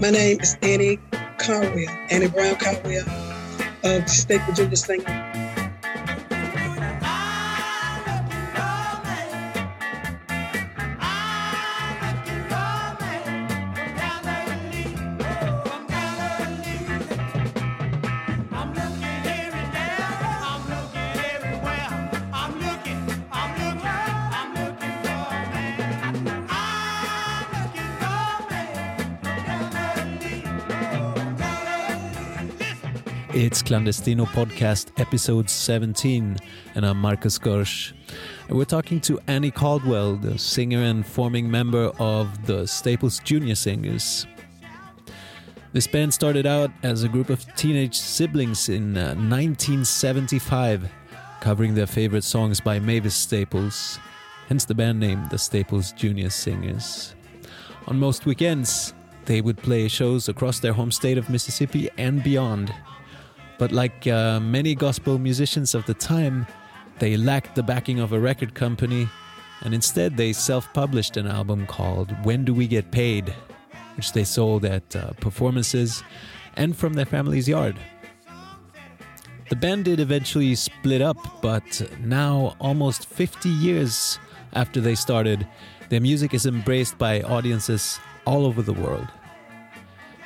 My name is Annie Caldwell, Annie Brown Caldwell of Junior Singer. It's Clandestino Podcast, episode 17, and I'm Marcus Gersh. And we're talking to Annie Caldwell, the singer and forming member of the Staples Junior Singers. This band started out as a group of teenage siblings in uh, 1975, covering their favorite songs by Mavis Staples, hence the band name, the Staples Junior Singers. On most weekends, they would play shows across their home state of Mississippi and beyond. But like uh, many gospel musicians of the time, they lacked the backing of a record company, and instead they self published an album called When Do We Get Paid, which they sold at uh, performances and from their family's yard. The band did eventually split up, but now, almost 50 years after they started, their music is embraced by audiences all over the world.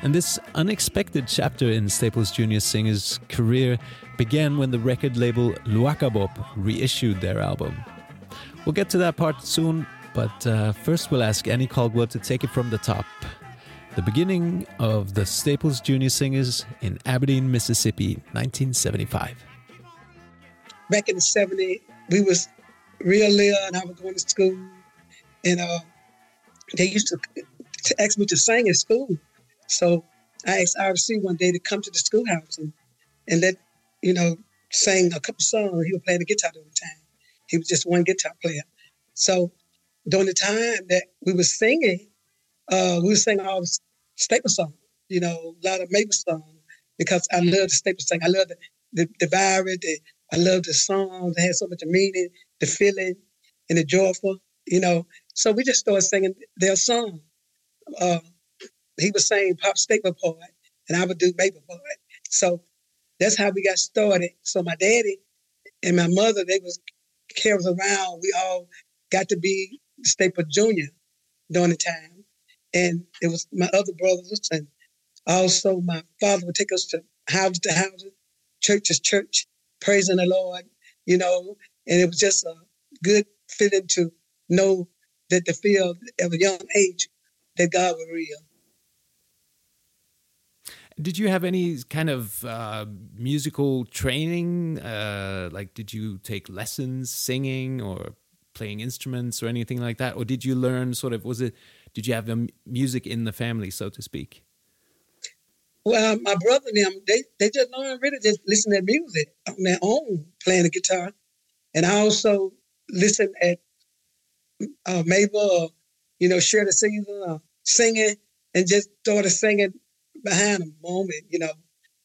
And this unexpected chapter in Staples Jr. Singer's career began when the record label Luaka Bop reissued their album. We'll get to that part soon, but uh, first we'll ask Annie Caldwell to take it from the top. The beginning of the Staples Jr. Singers in Aberdeen, Mississippi, 1975. Back in the 70s, we was real little and I was going to school. And uh, they used to, to ask me to sing at school. So I asked RC one day to come to the schoolhouse and, and let, you know, sing a couple songs. He was playing the guitar all the time. He was just one guitar player. So during the time that we were singing, uh, we were singing all the staple songs, you know, a lot of Maple songs, because I love the staple song. I love the, the, the vibe, the, I love the songs. They had so much meaning, the feeling, and the joyful, you know. So we just started singing their song. Uh, he was saying pop staple part, and I would do maple part. So that's how we got started. So my daddy and my mother, they was carried around. We all got to be staple junior during the time. And it was my other brothers and also my father would take us to house to house, church to church, praising the Lord, you know, and it was just a good feeling to know that the field at a young age that God was real. Did you have any kind of uh, musical training? Uh, like, did you take lessons singing or playing instruments or anything like that? Or did you learn sort of, was it, did you have music in the family, so to speak? Well, my brother and them, they, they just learned really just listen to music on their own, playing the guitar. And I also listen at uh, Mabel, you know, share the uh, singing, and just started singing behind a moment, you know.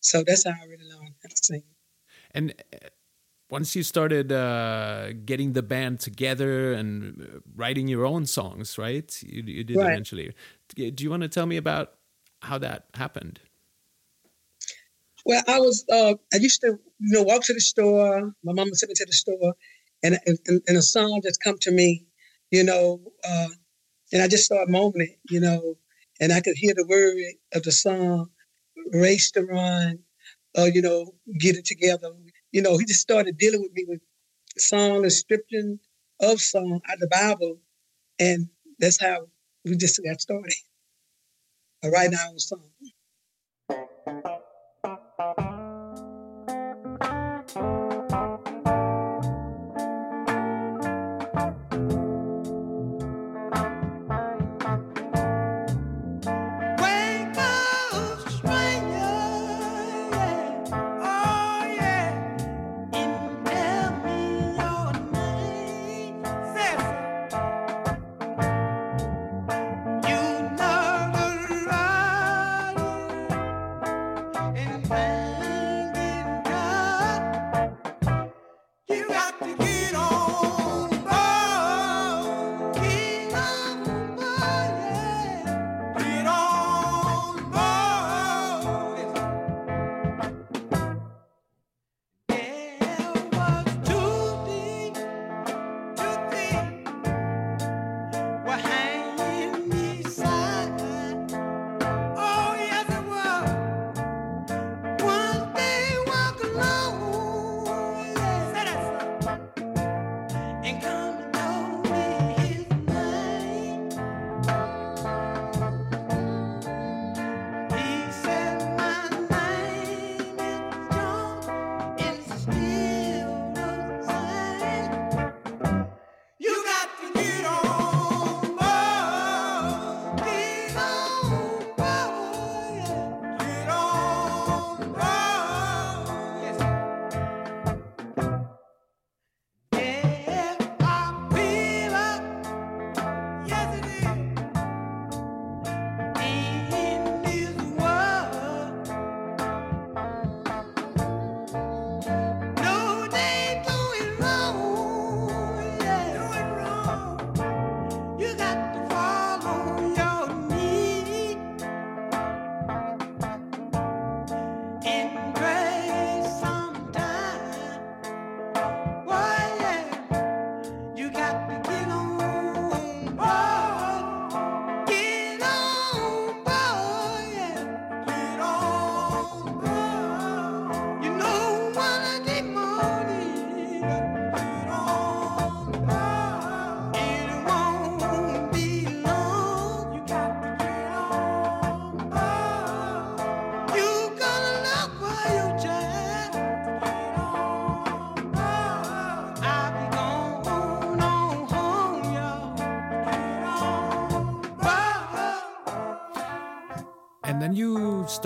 So that's how I really learned how to sing. And uh, once you started uh, getting the band together and uh, writing your own songs, right? You, you did right. eventually. Do you want to tell me about how that happened? Well, I was uh, I used to you know walk to the store. My mom would send me to the store, and and, and a song just come to me, you know, uh, and I just started moaning you know, and I could hear the word of the song, race to run, uh, you know, get it together. You know, he just started dealing with me with song description of song out of the Bible, and that's how we just got started. I write our own song.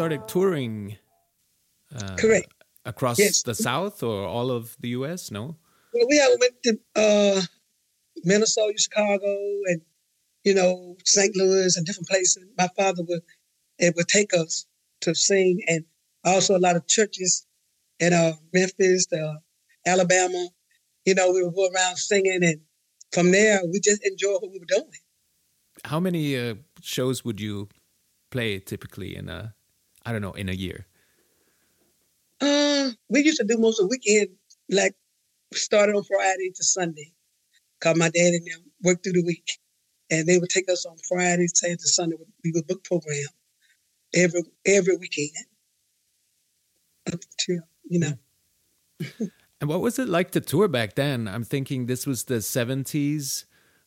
Started touring. Uh, Correct. Across yes. the South or all of the U.S. No. Well, we have went to uh, Minnesota, Chicago, and you know St. Louis and different places. My father would it would take us to sing, and also a lot of churches in uh, Memphis, uh, Alabama. You know, we would go around singing, and from there, we just enjoyed what we were doing. How many uh, shows would you play typically in a, I don't know, in a year? Uh, we used to do most of the weekend, like started on Friday to Sunday. Cause my dad and them worked through the week, and they would take us on Friday, Saturday to Sunday. We would book program every every weekend up to you know. and what was it like to tour back then? I'm thinking this was the 70s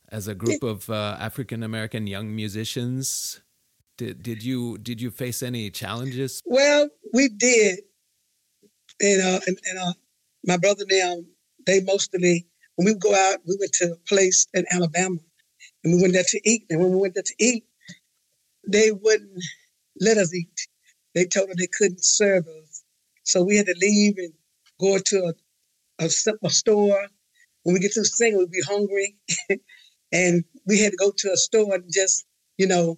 as a group of uh, African American young musicians. Did did you did you face any challenges? Well, we did, and uh, and, and uh, my brother now they mostly when we go out, we went to a place in Alabama, and we went there to eat. And when we went there to eat, they wouldn't let us eat. They told us they couldn't serve us, so we had to leave and go to a, a, a store. When we get to sing, we'd be hungry. And we had to go to a store and just, you know,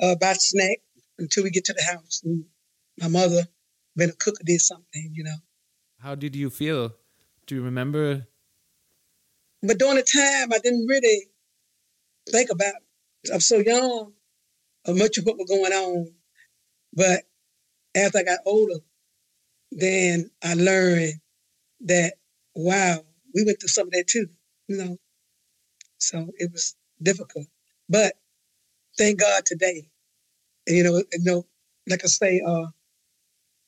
uh, buy snack until we get to the house. And my mother, been a cook, did something, you know. How did you feel? Do you remember? But during the time, I didn't really think about it. I'm so young of much of what was going on. But as I got older, then I learned that, wow, we went through some of that too, you know. So it was difficult. But thank God today. And, you know, you know, like I say, uh,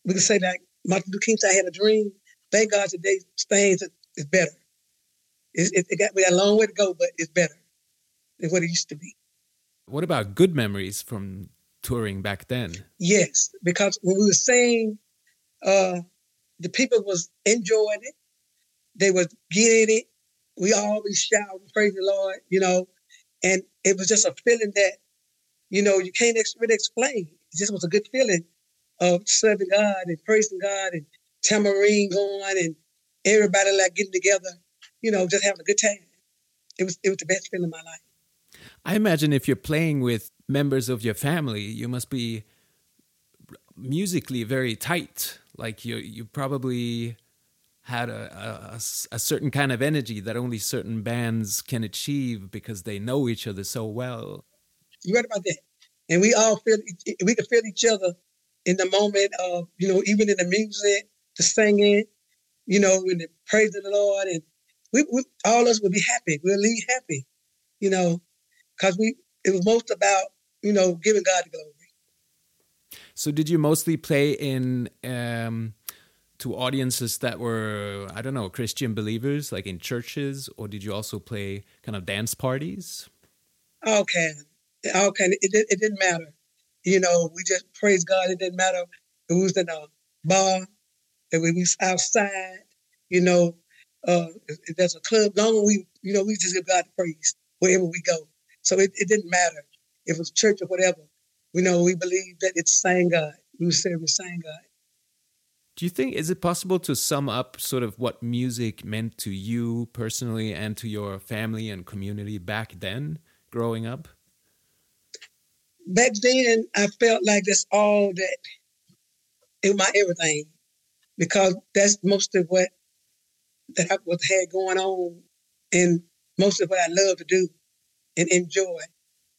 we can say that Martin Luther King said I had a dream. Thank God today things is better. It, it, it got we got a long way to go, but it's better than what it used to be. What about good memories from touring back then? Yes, because when we were saying, uh, the people was enjoying it. They was getting it we always shout praise the Lord, you know, and it was just a feeling that, you know, you can't really explain. It just was a good feeling of serving God and praising God and tambourine going and everybody like getting together, you know, just having a good time. It was it was the best feeling in my life. I imagine if you're playing with members of your family, you must be musically very tight. Like you you probably had a, a, a, certain kind of energy that only certain bands can achieve because they know each other so well. You're right about that. And we all feel, we can feel each other in the moment of, you know, even in the music, the singing, you know, in the praise of the Lord. And we, we all of us would be happy. We'll leave happy, you know, because we, it was most about, you know, giving God the glory. So did you mostly play in, um, to audiences that were I don't know Christian believers, like in churches, or did you also play kind of dance parties? Okay, okay, it, it didn't matter. You know, we just praise God. It didn't matter. It was in a bar, it we was outside. You know, uh, if there's a club, long we you know we just give God praise wherever we go. So it, it didn't matter if it was church or whatever. We know we believe that it's saying God. We were serving saying God. Do you think is it possible to sum up sort of what music meant to you personally and to your family and community back then, growing up? Back then, I felt like that's all that it my everything, because that's most of what that I was had going on, and most of what I love to do and enjoy.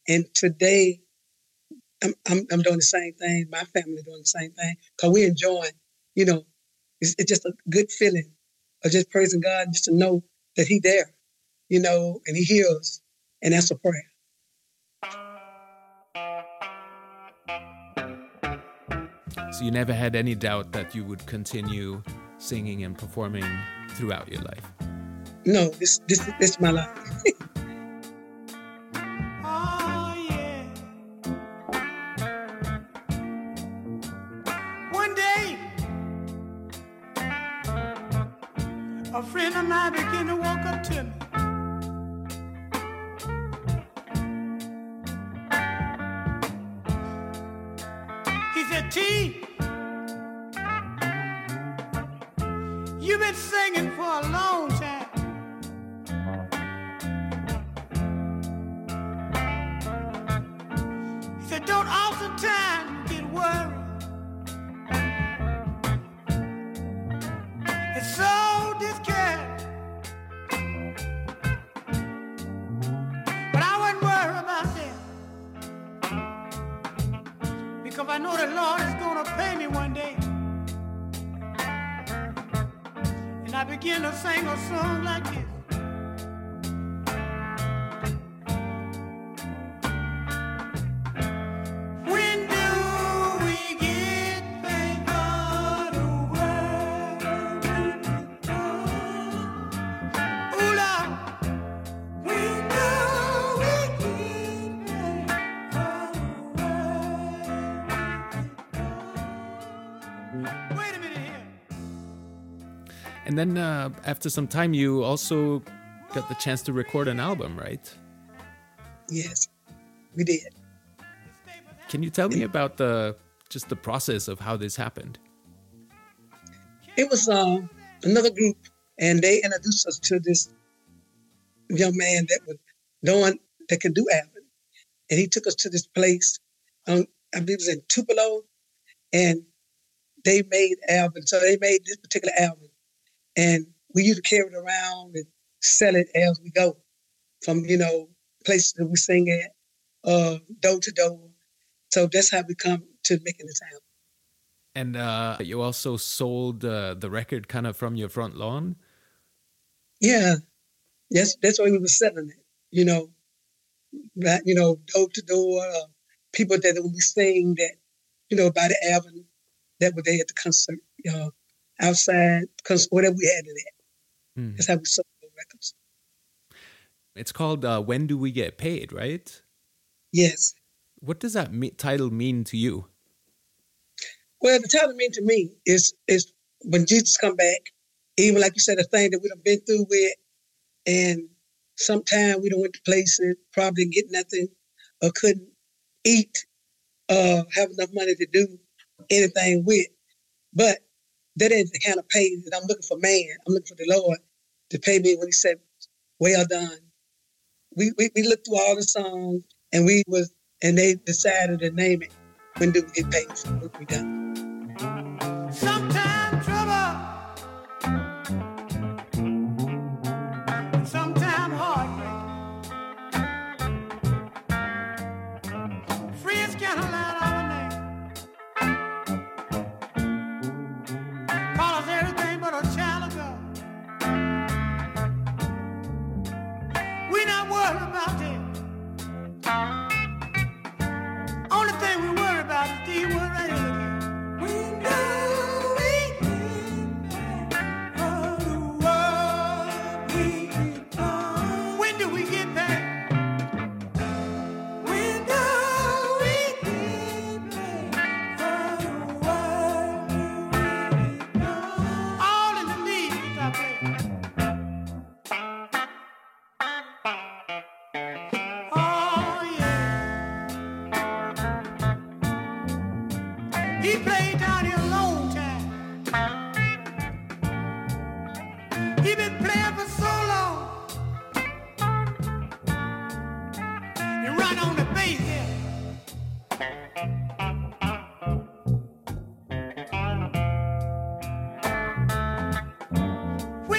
And today, I'm, I'm, I'm doing the same thing. My family doing the same thing because we're enjoying you know, it's, it's just a good feeling of just praising God, just to know that He there, you know, and He hears, and that's a prayer. So you never had any doubt that you would continue singing and performing throughout your life. No, this this this is my life. you've been singing for a long time. He said, don't oftentimes begin to sing a song like this. And then uh, after some time, you also got the chance to record an album, right? Yes, we did. Can you tell me about the just the process of how this happened? It was um, another group, and they introduced us to this young man that was no one that could do Alvin. And he took us to this place, um, I believe it was in Tupelo, and they made Alvin. So they made this particular album, and we used to carry it around and sell it as we go, from you know places that we sing at, uh, door to door. So that's how we come to making this album. And uh, you also sold uh, the record kind of from your front lawn. Yeah, yes, that's why we were selling it. You know, that you know, door to door, uh, people that would be saying that, you know, by the album that were there at the concert, uh, outside, because whatever we had it at. Hmm. That's how we sold the records. It's called uh, "When Do We Get Paid," right? Yes. What does that me- title mean to you? Well, the title mean to me is is when Jesus come back, even like you said, a thing that we have been through with, and sometime we don't went to places, probably get nothing, or couldn't eat, uh, have enough money to do anything with. But that ain't the kind of pay that I'm looking for man. I'm looking for the Lord to pay me when he said, Well done. We we, we looked through all the songs and we was and they decided to name it when do we get paid for what we done.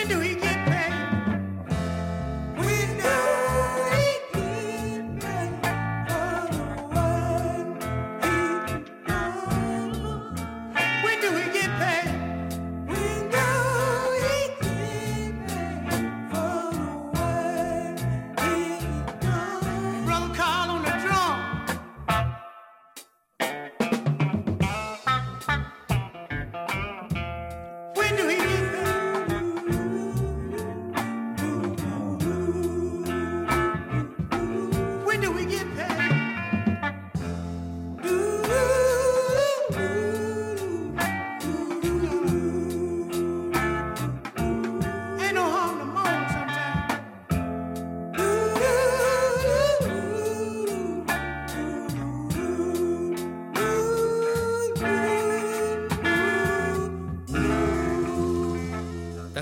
When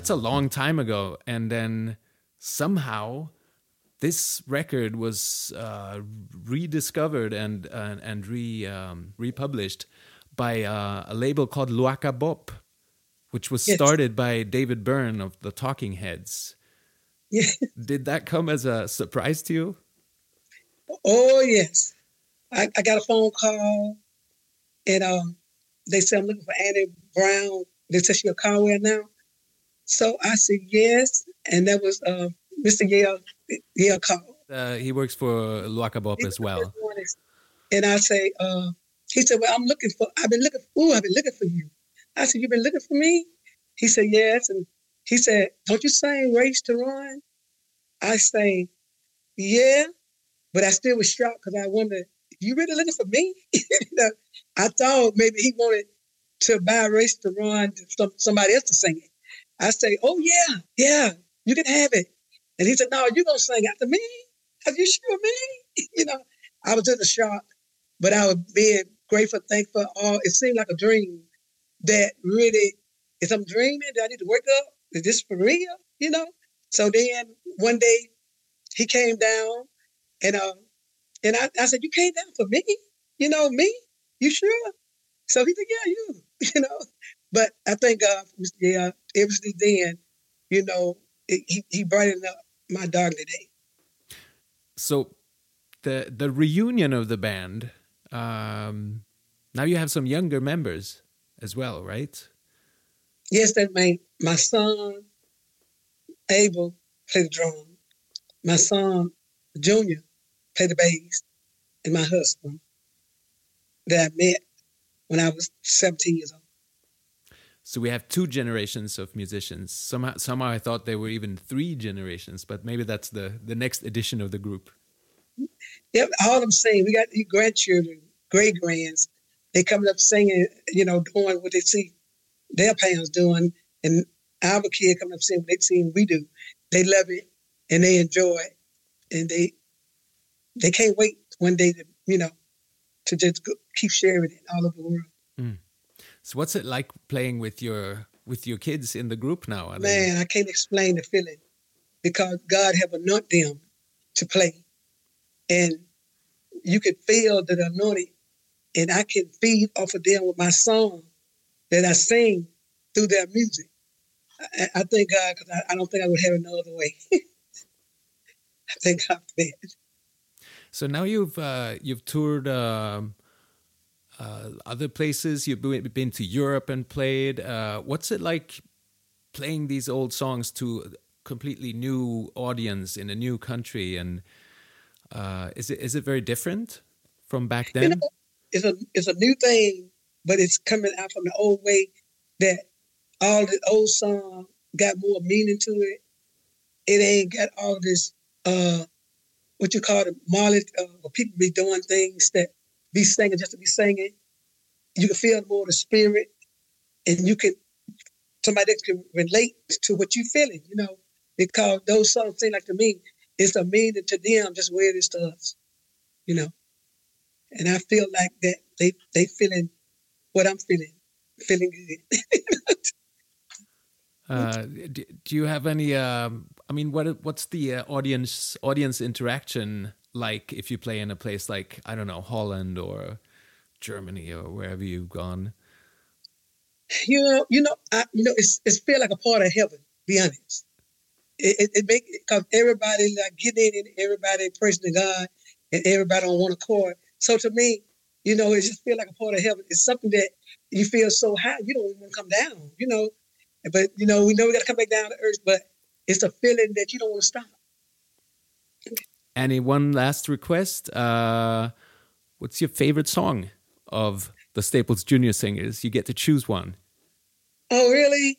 that's a long time ago. And then somehow this record was uh, rediscovered and uh, and re um, republished by uh, a label called Luaka Bop, which was Yes. started by David Byrne of the Talking Heads. Yeah. Did that come as a surprise to you? Oh yes, I, I got a phone call, and um, they said I'm looking for Annie Brown. They said she a Conway now, so I said yes, and that was uh, Mr. Yale Yale called. Uh, he works for Luaka Bop as well. And I say, uh, he said, well, I'm looking for. I've been looking. Ooh, I've been looking for you. I said, you've been looking for me. He said, yes, and he said, don't you sing Race to Run? I say, yeah, but I still was shocked because I wondered, you really looking for me? You know, I thought maybe he wanted to buy Race to Run to some, somebody else to sing it. I say, oh yeah, yeah, you can have it. And he said, no, you're gonna sing after me. Are you sure me? you know, I was in a shock, but I was being grateful, thankful. All it seemed like a dream that really is I'm dreaming. Do I need to wake up? Is this for real? You know. So then one day he came down, and um, and I, I said, "You came down for me? You know me? You sure?" So he said, "Yeah, you." You know. But I thank God for Mr. Yale. Ever since then, you know, it, he he brightened up my dark day. So the the reunion of the band. Um, now you have some younger members as well, right? Yes, that my my son Abel played the drum. My son Junior played the bass, and my husband that I met when I was 17 years old. So we have two generations of musicians. Somehow, somehow I thought there were even three generations, but maybe that's the the next edition of the group. Yep, all I'm saying, we got these grandchildren, great grands. They coming up singing, you know, doing what they see their parents doing, and our kid coming up saying what they see we do. They love it and they enjoy it, and they they can't wait one day to you know to just go, keep sharing it all over the world. Hmm. So what's it like playing with your with your kids in the group now? Are they- Man, I can't explain the feeling because God have anointed them to play, and you can feel the anointing, and I can feed off of them with my song that I sing through their music. I, I thank God because I, I don't think I would have it no other way. I thank God for that. So now you've uh, you've toured um, uh, other places. You've been to Europe and played. Uh, what's it like playing these old songs to a completely new audience in a new country? And uh, is it is it very different from back You then? know, it's a it's a new thing, but it's coming out from the old way that all the old song got more meaning to it. It ain't got all this uh what you call it, Marley, uh, where people be doing things that be singing just to be singing. You can feel more the spirit, and you can somebody that can relate to what you're feeling, you know, because those songs seem like to me it's a meaning to them just where it is to us, you know. And I feel like that they they feeling what I'm feeling, feeling good. Uh, do, do you have any? Um, I mean, what what's the uh, audience audience interaction like if you play in a place like I don't know Holland or Germany or wherever you've gone? you know, you know, I, you know, it's it's feel like a part of heaven. Be honest, it it, it make because everybody like getting in, and everybody praising God, and everybody on one accord. So to me, you know, it just feel like a part of heaven. It's something that you feel so high, you don't even want to come down. You know, but you know, we know we got to come back down to earth, but it's a feeling that you don't want to stop. Any one last request? Uh, what's your favorite song of the Staples Junior Singers? You get to choose one. Oh, really?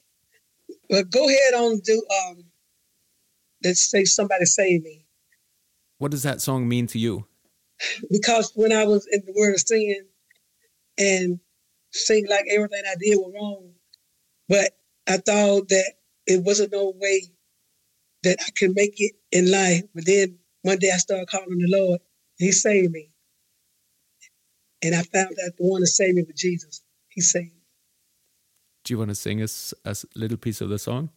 Well, go ahead on do um. Let's say somebody save me. What does that song mean to you? because when I was in the world of singing and sing like everything I did was wrong, but I thought that it wasn't no way that I could make it in life. But then one day I started calling the Lord. He saved me. And I found that the one that saved me was Jesus. He saved me. Do you want to sing us a little piece of the song?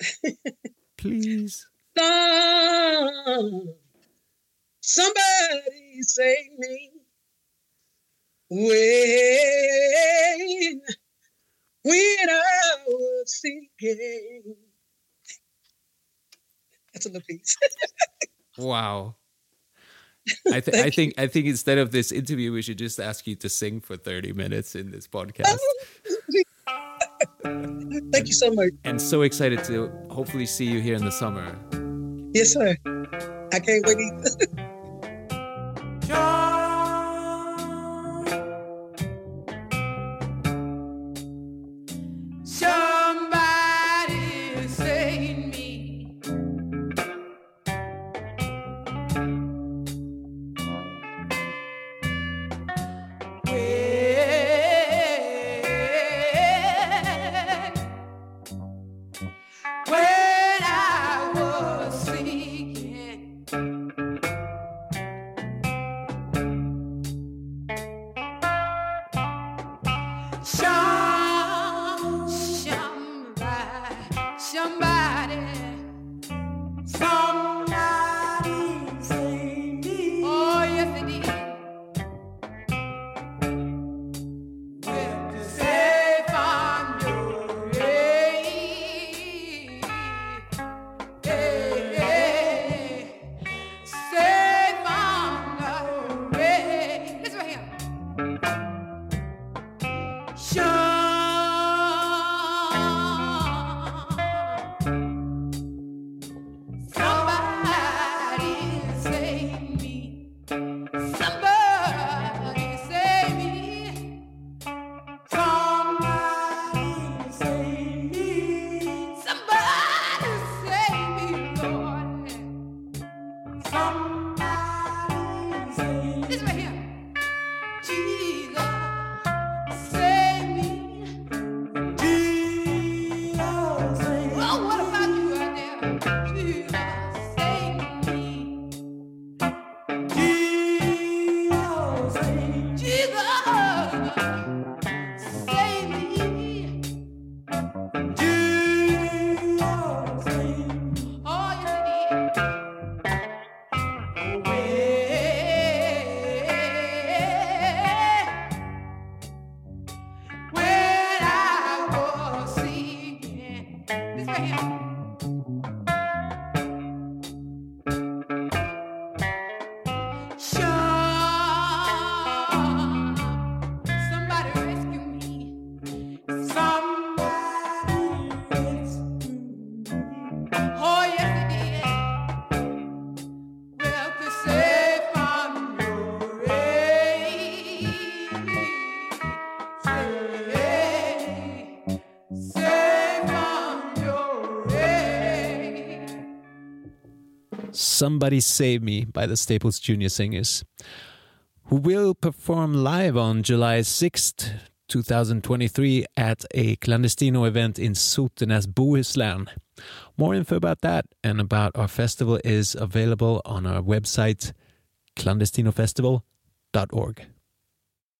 Please. Somebody save me. When, when I was sinking. That's a little piece. Wow. I, th- I think I think instead of this interview, we should just ask you to sing for thirty minutes in this podcast. Thank you so much. and so excited to hopefully see you here in the summer. Yes, sir. I can't wait somebody, Listen right here. Jesus, Somebody Save Me by the Staples Junior Singers, who will perform live on July 6th, 2023 at a clandestino event in Sotenäs, Bohuslän. More info about that and about our festival is available on our website clandestinofestival.org.